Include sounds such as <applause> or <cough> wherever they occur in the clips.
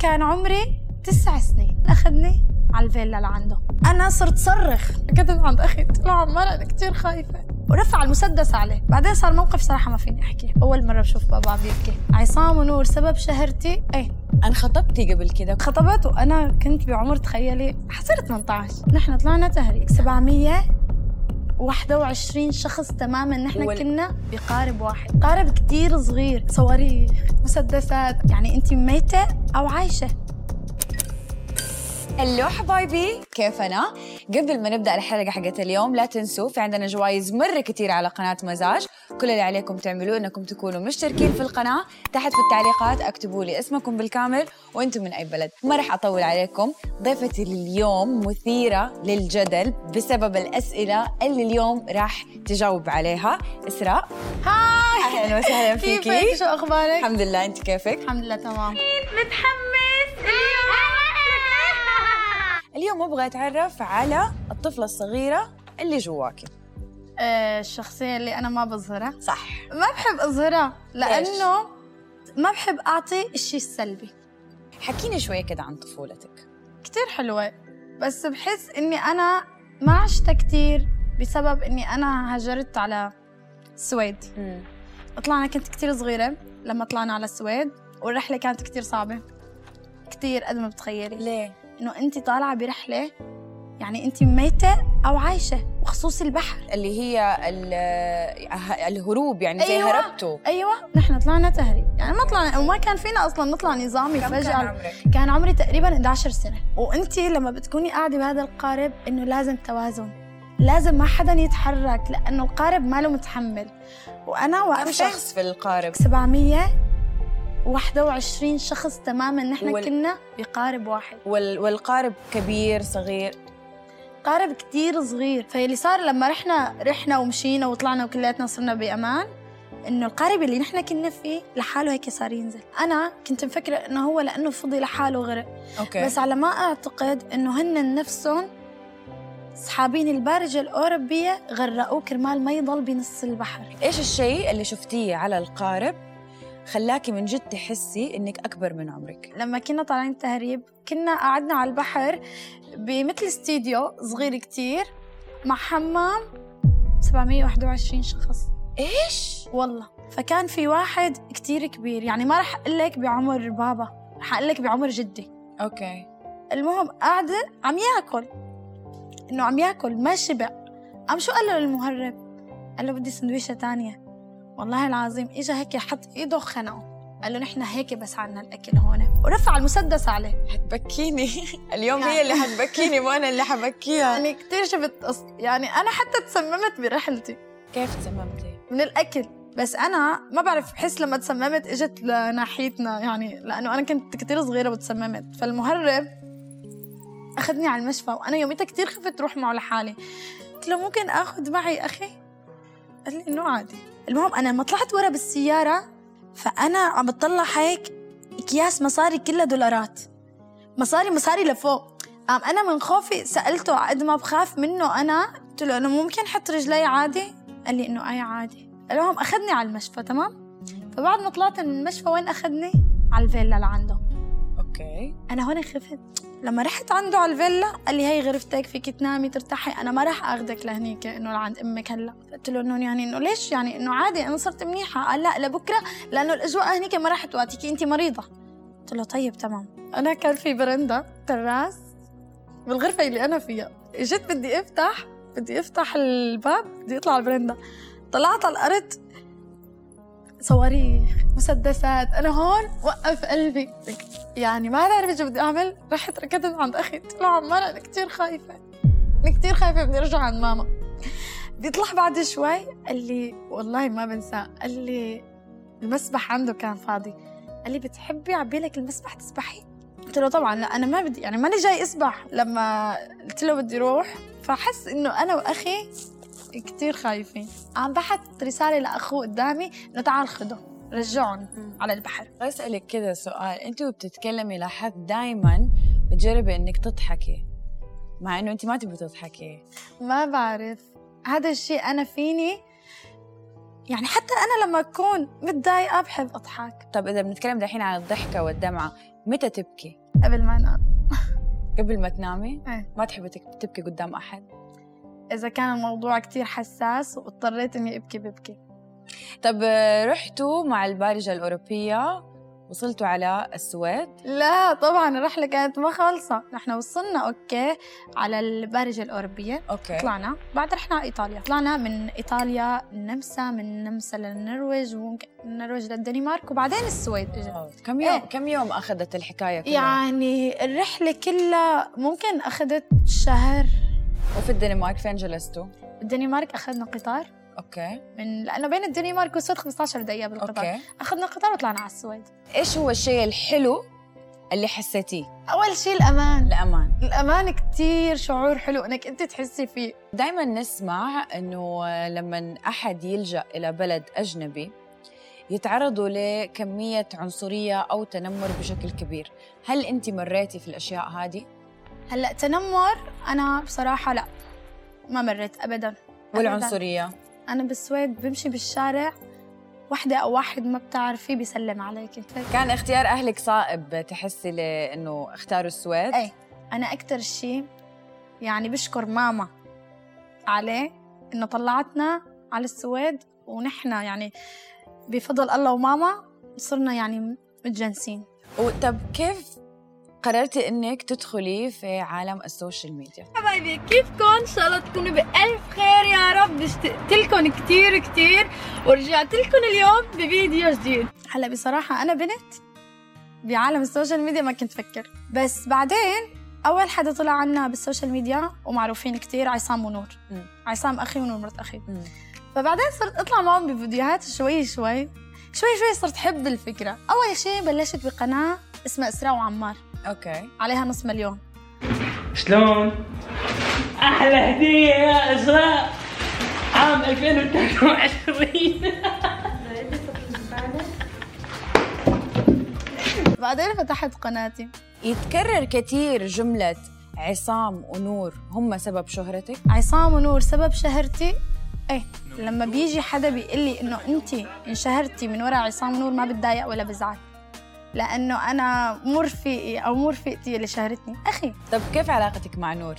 كان عمري تسع سنين. أخذني على الفيلا لعنده. أنا صرت صرخ. ركضت عند أخي. قلت له عمار أنا كثير خايفة. ورفع المسدس عليه. بعدين صار موقف صراحة ما فيني أحكي. أول مرة بشوف بابا عم يبكي عصام ونور سبب شهرتي؟ إيه. انخطبتي قبل كده. خطبت وأنا كنت بعمر تخيلي حصير 18 نحن طلعنا تهريج. 700 21 شخص تماما. نحن وال- كنا بقارب واحد. قارب كتير صغير. صواريخ مسدسات. يعني انت ميتة أو عايشة. هلو حبايبي كيف أنا؟ قبل ما نبدأ الحلقة حقت اليوم لا تنسوا في عندنا جوائز مرة كثير على قناة مزاج. كل اللي عليكم تعملوه إنكم تكونوا مشتركين في القناة. تحت في التعليقات اكتبوا لي اسمكم بالكامل وأنتم من أي بلد. ما راح أطول عليكم. ضيفتي لليوم مثيرة للجدل بسبب الأسئلة اللي اليوم راح تجاوب عليها. إسراء. هاي! أهلا وسهلا كيفك؟ فيكي؟ شو أخبارك؟ الحمد لله أنت كيفك؟ الحمد لله تمام. اليوم أبغى أتعرف على الطفلة الصغيرة اللي جواكي. آه، الشخصية اللي أنا ما بظهرها. صح. ما بحب أظهرها لأنه ما بحب أعطي الشيء السلبي. حكيني شوية كده عن طفولتك. كتير حلوة بس بحس إني أنا ما عشتها كتير بسبب إني أنا هاجرت على السويد طلعنا كنت كتير صغيرة لما طلعنا على السويد والرحلة كانت كتير صعبة. كتير قد ما بتخيلي. ليه؟ إنه أنت طالعة برحلة يعني أنت ميتة أو عايشة وخصوص البحر. اللي هي ال- الهروب يعني زي أيوة. هربتوا أيوه. نحن طلعنا تهريب. يعني ما طلعنا وما كان فينا أصلا نطلع نظامي كم كان فجاه عمرك؟ كان عمري تقريبا 11 سنة. وأنت لما بتكوني قاعدة بهذا القارب إنه لازم توازن. لازم ما حدا يتحرك لأنه القارب ما له متحمل. وأنا كم واقفه شخص في القارب؟ 721 شخص تماما. نحن وال-. كنا بقارب واحد. وال... والقارب كبير صغير. قارب كتير صغير. فاللي صار لما رحنا رحنا ومشينا وطلعنا وكلياتنا صرنا بأمان إنه القارب اللي نحن كنا فيه لحاله هيك صار ينزل. أنا كنت مفكرة إنه هو لأنه فضي لحاله غرق أوكي. بس على ما أعتقد إنه هن نفسهم أصحابين البارجه الأوروبية غرقوه كرمال ما يضل بنص البحر. إيش الشيء اللي شفتيه على القارب؟ خلاكي من جد تحسي إنك أكبر من عمرك. لما كنا طالعين تهريب كنا قعدنا على البحر بمثل استديو صغير كتير مع حمام 721 شخص. إيش؟ والله. فكان في واحد كتير كبير. يعني ما رح أقول لك بعمر بابا رح أقول لك بعمر جدي. أوكي. المهم قاعدة عم ياكل. إنه عم ياكل ما شبع. قام شو قال له للمهرب قال له بدي سندويشة تانية. والله العظيم اجى هيك حط إيده خنقه. قال له نحن هيك بس عنا الأكل هون. ورفع المسدس عليه. حتبكيني <laughs> اليوم هي اللي حتبكيني مو أنا اللي حبكيها. <laughs> يعني كتير شفت قص... يعني أنا حتى تسممت برحلتي. كيف تسممتي من الأكل. بس أنا ما بعرف بحس لما تسممت إجت لناحيتنا يعني لأنه أنا كنت كتير صغيرة وتسممت فالمهرب أخذني على المشفى وأنا يوميتها كتير خفت روح معه لحالي. قلت له ممكن آخذ معي أخي؟ قال لي إنه عادي. المهم أنا لما طلعت ورا بالسيارة فأنا عم بطلع هيك أكياس مصاري كلها دولارات. مصاري مصاري لفوق. قام أنا من خوفي سألته قد ما بخاف منه أنا قلت له انه ممكن حط رجلي عادي؟ قال لي إنه أي عادي. المهم أخذني على المشفى تمام؟ فبعد ما طلعت من المشفى وين أخذني؟ على الفيلا لعنده okay أنا هون خفت. لما رحت عنده على الفيلا قال لي هي غرفتك فيك تنامي ترتاحي. أنا ما راح اخذك لهنيك إنه لعند أمك هلا. قلت له إنه يعني إنه ليش؟ يعني إنه عادي أنا صرت منيحة. قال لا لبكرة لأنه الأجواء هنيك ما راح تواتيكي انت مريضة. قلت له طيب تمام. أنا كان في برندا terrace بالغرفة اللي أنا فيها. اجيت بدي أفتح بدي أفتح الباب بدي أطلع على البرندا. طلعت على الأرض صواريخ مسدسات أنا هون وقف قلبي. يعني ما بعرف شو بدي أعمل. رحت ركضت عند أخي. قلت له عمار أنا كثير خايفة. أنا كثير خايفة بدي أرجع عند ماما. بيطلع بعد شوي. قال لي والله ما بنساه قال لي المسبح عنده كان فاضي. قال لي بتحبي اعبي لك المسبح تسبحي؟ قلت له طبعا. لا أنا ما بدي يعني ماني جاي أسبح. لما قلت له بدي روح فحس إنه أنا وأخي كتير خايفين. عم بحث رسالة لأخوه قدامي انه تعال خده رجعهم على البحر. أسألك كذا سؤال. انت وبتتكلمي لحد دائما بتجربي إنك تضحكي مع إنه انت ما تبي تضحكي. ما بعرف. هذا الشيء أنا فيني؟ يعني حتى أنا لما أكون متضايقة بحب أضحك. طب إذا بنتكلم دحين عن الضحكة والدمعة متى تبكي؟ قبل ما أنام. قبل ما تنامي؟ إيه. ما تحبي تبكي قدام أحد؟ إذا كان الموضوع كتير حساس واضطريت إني أبكي ببكي. طب رحتوا مع البارجة الأوروبية؟ وصلتوا على السويد؟ لا طبعا الرحلة كانت ما خالصة. نحن وصلنا okay على البارجه الأوروبية. okay. طلعنا. بعد رحنا على إيطاليا. طلعنا من إيطاليا النمسا من النمسا للنرويج وممكن النرويج للدنمارك وبعدين السويد إجت. أوه. كم يوم إيه. كم يوم أخذت الحكاية كلها؟ يعني الرحلة كلها ممكن أخذت شهر وفي الدنمارك فين جلستوا؟ الدنمارك أخذنا قطار. okay. من لأنه بين الدنمارك والسويد 15 دقيقة بالقطار. okay. أخذنا قطار وطلعنا على السويد. إيش هو الشيء الحلو اللي حسيتيه؟ أول شيء الأمان. الأمان. الأمان كتير شعور حلو إنك أنت تحسي فيه. دائما نسمع إنه لما أحد يلجأ إلى بلد أجنبي يتعرضوا لكمية عنصرية أو تنمر بشكل كبير. هل أنت مريتي في الأشياء هذه؟ هلأ تنمر أنا بصراحة لأ ما مريت ابدا والعنصرية؟ أنا بالسويد بمشي بالشارع وحدة أو واحد ما بتعرفيه بيسلم عليك كان اختيار أهلك صائب تحسي لأنه اختاروا السويد؟ اي أنا أكثر شيء يعني بشكر ماما عليه إنه طلعتنا على السويد ونحن يعني بفضل الله وماما صرنا يعني متجنسين طب كيف قررتي انك تدخلي في عالم السوشيال ميديا. حبايبي كيفكم؟ إن شاء الله تكونوا بألف خير يا رب. اشتقت لكم كثير كثير ورجعت لكم اليوم بفيديو جديد. هلا بصراحة أنا بنت بعالم ال social media ما كنت فكر. بس بعدين أول حدا طلع عنا بال social media ومعروفين كثير عصام ونور. مم. عصام أخي ونور مرت أخي. مم. فبعدين صرت أطلع معهم بفيديوهات شوي شوي. شوي شوي صرت حب الفكرة. أول شيء بلشت بقناة اسمها إسراء وعمار. okay. عليها نص مليون. شلون؟ أحلى هديه يا أسراء. عام 2023 بعدين فتحت قناتي. يتكرر كثير جملة عصام ونور هم سبب شهرتك؟ عصام ونور سبب شهرتي؟ إيه لما بيجي حدا بيقول لي إنه انت انشهرتي من وراء عصام ونور ما بتضايق ولا بزعل. لأنه أنا مو رفيقي أو مو رفيقتي اللي شهرتني. أخي. طب كيف علاقتك مع نور؟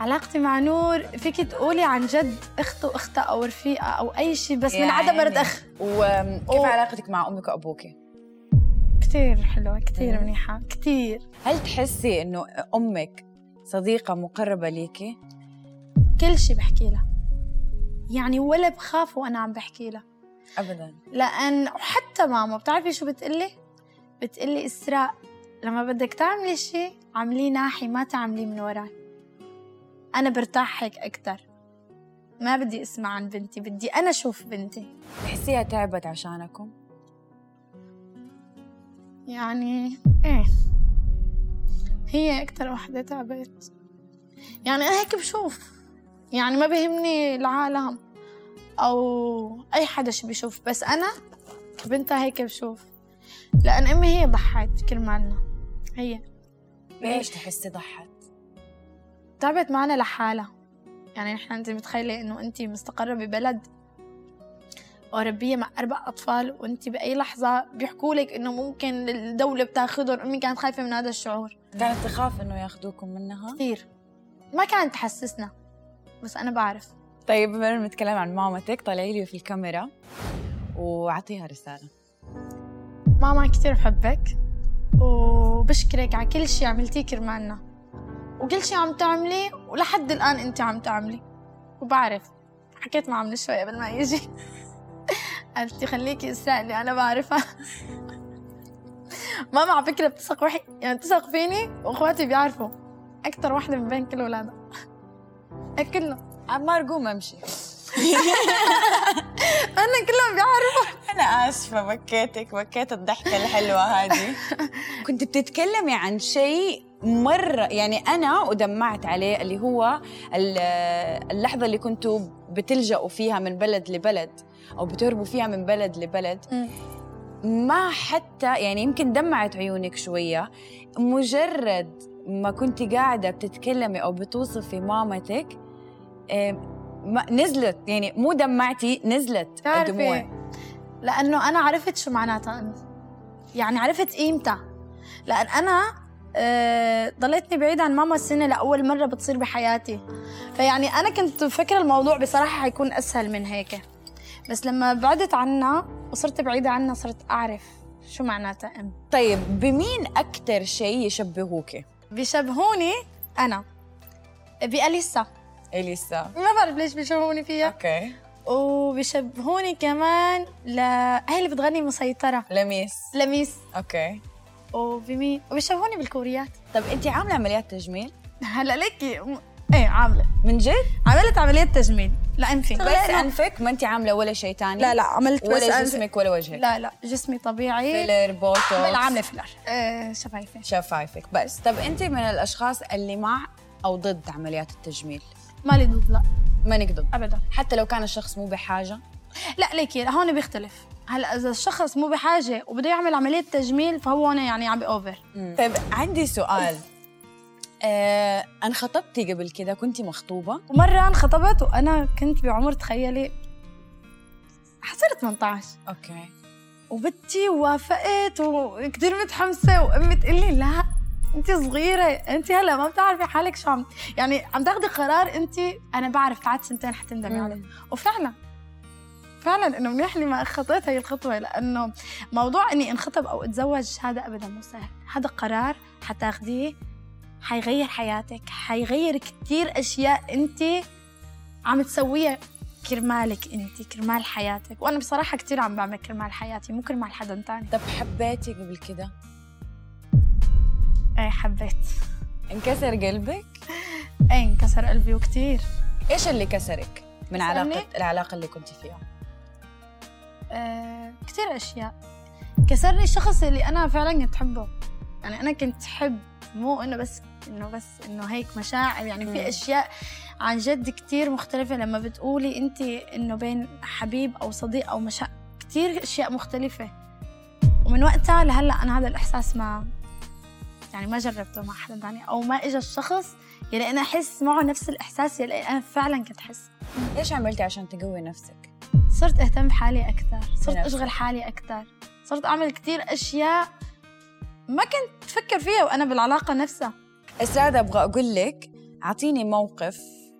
علاقتي مع نور فيك تقولي عن جد أخت واختها أو رفيقة أو أي شيء بس من يا عدم. مرت أخ. وكيف أوه. علاقتك مع أمك وأبوك؟ كثير حلوة كثير. منيحة كثير هل تحسي إنه أمك صديقة مقربة ليكي؟ كل شيء بحكي لها. يعني ولا بخاف وأنا عم بحكي لها. ابدا. لأن وحتى ماما بتعرفي شو بتقلي؟ بتقلي إسراء. لما بدك تعملي شيء عمليه ناحي ما تعمليه من وراي. أنا برتاح هيك أكثر ما بدي أسمع عن بنتي بدي أنا أشوف بنتي. تحسيها تعبت عشانكم؟ يعني إيه. هي أكثر وحدة تعبت. يعني أنا هيك بشوف. يعني ما بيهمني العالم أو أي حدا شو بيشوف. بس أنا بنتها هيك بشوف. لأن أمي هي ضحت كرمالنا هي. ليش تحسي ضحت؟ تعبت معنا لحالها. يعني نحن أنت متخيلة إنه أنت مستقرة ببلد أوروبية مع أربع أطفال وأنت بأي لحظة بيحكوا لك إنه ممكن الدولة بتاخذهم. أمي كانت خايفة من هذا الشعور. كانت تخاف إنه ياخذوكم منها؟ كثير. ما كانت تحسسنا بس أنا بعرف. طيب بما بنتكلم عن مامتك. طلعي لي في الكاميرا وأعطيها رسالة. ماما كثير بحبك وبشكرك على كل شيء عملتيه كرمالنا وكل شيء عم تعملي ولحد الآن أنت عم تعملي. وبعرف حكيت معه من شوي قبل ما يجي. <laughs> قالت لي خليكي اسراء اللي أنا بعرفها. <laughs> ماما على فكرة بتثق وحي يعني بتثق فيني وإخواتي بيعرفوا. أكثر وحدة من بين كل أولادها. <laughs> كلهم. عمار قوم امشي <laughs> أنا كلهم بيعرفوا. أنا آسفة بكيتك بكيت الضحكة الحلوة هذه. <laughs> كنت بتتكلمي عن شيء مرة يعني أنا ودمعت عليه اللي هو ال- اللحظة اللي كنتوا بتلجأوا فيها من بلد لبلد أو بتهربوا فيها من بلد لبلد. ما حتى يعني يمكن دمعت عيونك شوية. مجرد ما كنت قاعدة بتتكلمي أو بتوصفي مامتك إيه، نزلت. يعني مو دمعتي نزلت الدموع. تعرفي لأنه أنا عرفت شو معناتها. أمي يعني عرفت قيمتها. لأن أنا آه، ضليتني بعيدة عن ماما سنة لأول مرة بتصير بحياتي. فيعني أنا كنت فكرة الموضوع بصراحة حيكون أسهل من هيك. بس لما بعدت عنها وصرت بعيدة عنها صرت أعرف شو معناتها أم. طيب بمين أكتر شيء يشبهوكي؟ بيشبهوني أنا. بأليسا. إليسا ما بعرف ليش بيشبهوني فيها. أوكي. وبيشبهوني كمان ل هي اللي بتغني مسيطرة. لميس. لميس. okay. وبمين وبيشبهوني بالكوريات. طب أنت عاملة عمليات تجميل؟ <laughs> هلا ليكي. م- إيه عاملة. من جد؟ عملت عملية تجميل. لأنفي بس أنفك؟ ما أنت عاملة ولا شيء تاني؟ لا لا عملت بس ولا أنف- جسمك ولا وجهك؟ لا لا جسمي طبيعي. filler botox. لا عاملة filler. آه شفايفي. شفايفك. بس. طب أنت من الأشخاص اللي مع أو ضد عمليات التجميل؟ مالي ضد لا. مانك ضد أبدا. حتى لو كان الشخص مو بحاجة؟ لا ليكي هون بيختلف. هلا إذا الشخص مو بحاجة وبده يعمل عملية تجميل فهو هون يعني عم ب over. طيب عندي سؤال. آه انخطبتي قبل كده كنتي مخطوبة؟ ومرة انخطبت وأنا كنت بعمر تخيلي حصلت 18 okay. وبنتي وافقت وكثير متحمسة وأمي تقول لي لا انت صغيرة انت هلا ما بتعرفي حالك شو عم يعني عم تاخذي قرار انت أنا بعرف بعد سنتين حتندمي. عليه وفعلا فعلا إنه منيح لي ما خطيت هي الخطوة لأنه موضوع إني انخطب أو أتزوج هذا ابدا مو سهل هذا قرار حتاخذيه حيغير حياتك حيغير كثير أشياء انت عم تسويها كرمالك انت كرمال حياتك وأنا بصراحة كثير عم بعمل كرمال حياتي مو كرمال حدا تاني طب حبيتي قبل كده؟ إيه حبيت انكسر قلبك؟ إيه انكسر قلبي وكثير إيش اللي كسرك من؟ علاقة العلاقة اللي كنت فيها؟ آه كثير أشياء كسرني الشخص اللي أنا فعلا كنت حبه يعني أنا كنت حب مو إنه بس إنه بس إنه هيك مشاعر يعني مم. في أشياء عن جد كثير مختلفة لما بتقولي انت إنه بين حبيب أو صديق أو مشاعر كثير أشياء مختلفة ومن وقتها لهلأ أنا هذا الإحساس ما يعني ما جربته مع حدا ثاني أو ما اجى الشخص يلي أنا أحس معه نفس الإحساس يلي أنا فعلا كنت أحس إيش عملتي عشان تقوي نفسك؟ صرت أهتم بحالي أكثر صرت. أشغل حالي أكثر صرت أعمل كثير أشياء ما كنت أفكر فيها وأنا بالعلاقة نفسها أستاذ أبغى أقول لك أعطيني موقف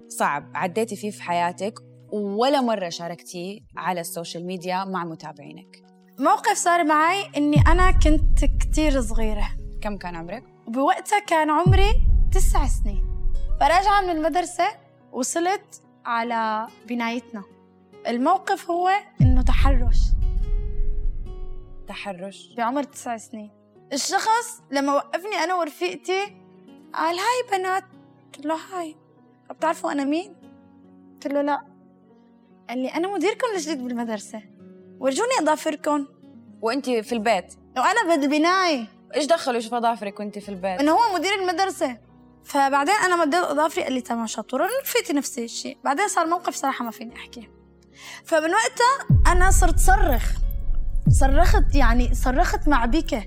صعب عديتي فيه في حياتك ولا مرة شاركتيه على السوشيال ميديا مع متابعينك موقف صار معي إني أنا كنت كثير صغيرة كم كان عمرك؟ وبوقتها كان عمري تسع سنين. فراجعة من المدرسة وصلت على بنايتنا. الموقف هو إنه تحرش. تحرش؟ بعمر تسع سنين. الشخص لما وقفني أنا ورفيقتي قال هاي بنات. قلت له هاي. بتعرفوا أنا مين؟ قلت له لا. قال لي أنا مديركم الجديد بالمدرسة. ورجوني أضافركم. وانت في البيت؟ وأنا بالبناية. إيش دخلوا شوف اظافرك وأنت في البيت؟ إنه هو مدير المدرسة. فبعدين أنا مديت أضافري قال لي تمام شطوره رفيقتي نفس الشيء. بعدين صار موقف صراحة ما فيني أحكي. فمن وقتها أنا صرت صرخ. صرخت يعني صرخت مع بكى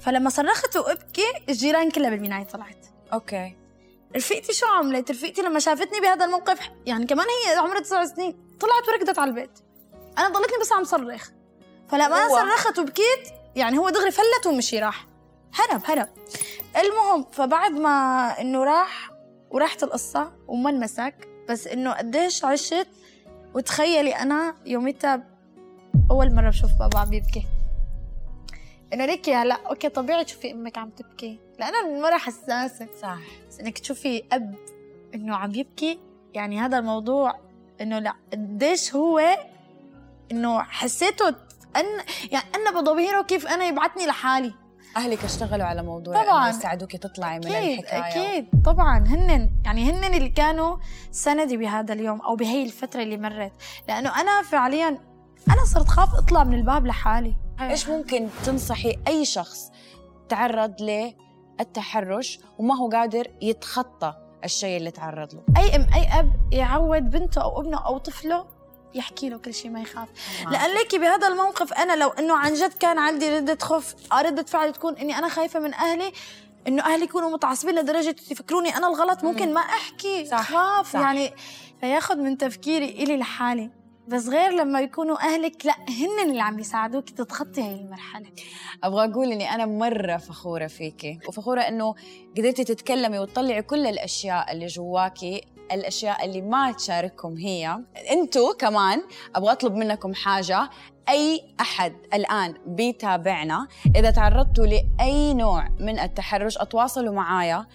فلما صرخت وأبكي الجيران كلها بالبنايه طلعت. أوكي. رفيقتي شو عملت؟ رفيقتي لما شافتني بهذا الموقف يعني كمان هي عمرها تسع سنين طلعت وركضت على البيت. أنا ضلتني بس عم صرخ. فلما أنا صرخت وبكيت يعني هو دغري فلت ومشي راح. هرب هرب. المهم فبعد ما إنه راح وراحت القصة وما انمسك بس إنه قديش عشت؟ وتخيلي أنا يوميتها أول مرة بشوف بابا عم يبكي. إنه ليكي هلا okay طبيعي تشوفي أمك عم تبكي. لأنه مرة حساسة. صح. بس إنك تشوفي أب إنه عم يبكي يعني هذا الموضوع إنه لا قديش هو إنه حسيته أن يعني أنا بضميره كيف أنا يبعتني لحالي. أهلك اشتغلوا على موضوع طبعاً. يساعدوك تطلعي من أكيد الحكاية. أكيد. طبعا هن يعني هن اللي كانوا سندي بهذا اليوم أو بهي الفترة اللي مرت. لأنه أنا فعليا أنا صرت خاف أطلع من الباب لحالي. إيش ممكن تنصحي أي شخص تعرض للتحرش وما هو قادر يتخطى الشيء اللي تعرض له؟ أي أم أي أب يعود بنته أو ابنه أو طفله يحكي له كل شيء ما يخاف. لأن ليكي بهذا الموقف أنا لو إنه عن جد كان عندي ردة خوف رده فعل تكون إني أنا خايفة من أهلي إنه أهلي يكونوا متعصبين لدرجة يفكروني أنا الغلط ممكن ما أحكي. صح، خاف صح. يعني فياخذ من تفكيري إلي لحالي. بس غير لما يكونوا أهلك لا هن اللي عم يساعدوك تتخطي هاي المرحلة. أبغى أقول إني أنا مرة فخورة فيكي وفخورة إنه قدرتي تتكلمي وتطلعي كل الأشياء اللي جواكي الأشياء اللي ما تشارككم هي. أنتوا كمان أبغى أطلب منكم حاجة. أي أحد الآن بيتابعنا. إذا تعرضتوا لأي نوع من التحرش أتواصلوا معايا.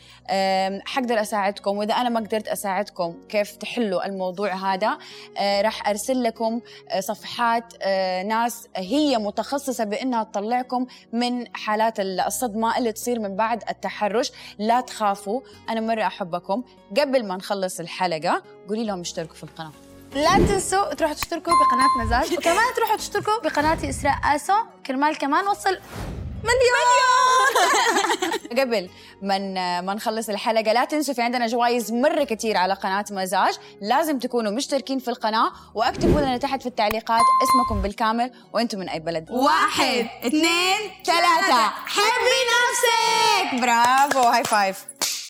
حقدر أساعدكم. وإذا أنا ما قدرت أساعدكم كيف تحلوا الموضوع هذا؟ أه، راح أرسل لكم صفحات أه، ناس هي متخصصة بإنها تطلعكم من حالات الصدمة اللي تصير من بعد التحرش. لا تخافوا أنا مرة أحبكم. قبل ما نخلص الحلقة قولي لهم اشتركوا في القناة. لا تنسوا تروحوا تشتركوا بقناة مزاج <laughs> وكمان تروحوا تشتركوا بقناة اسراء أسو. كرمال كمان وصل مليون. <laughs> قبل من ما نخلص الحلقة لا تنسوا في عندنا جوائز مرة كتير على قناة مزاج لازم تكونوا مشتركين في القناة واكتبوا لنا تحت في التعليقات اسمكم بالكامل وأنتم من أي بلد. واحد اثنين ثلاثة. حبي نفسك. برافو. هاي فايف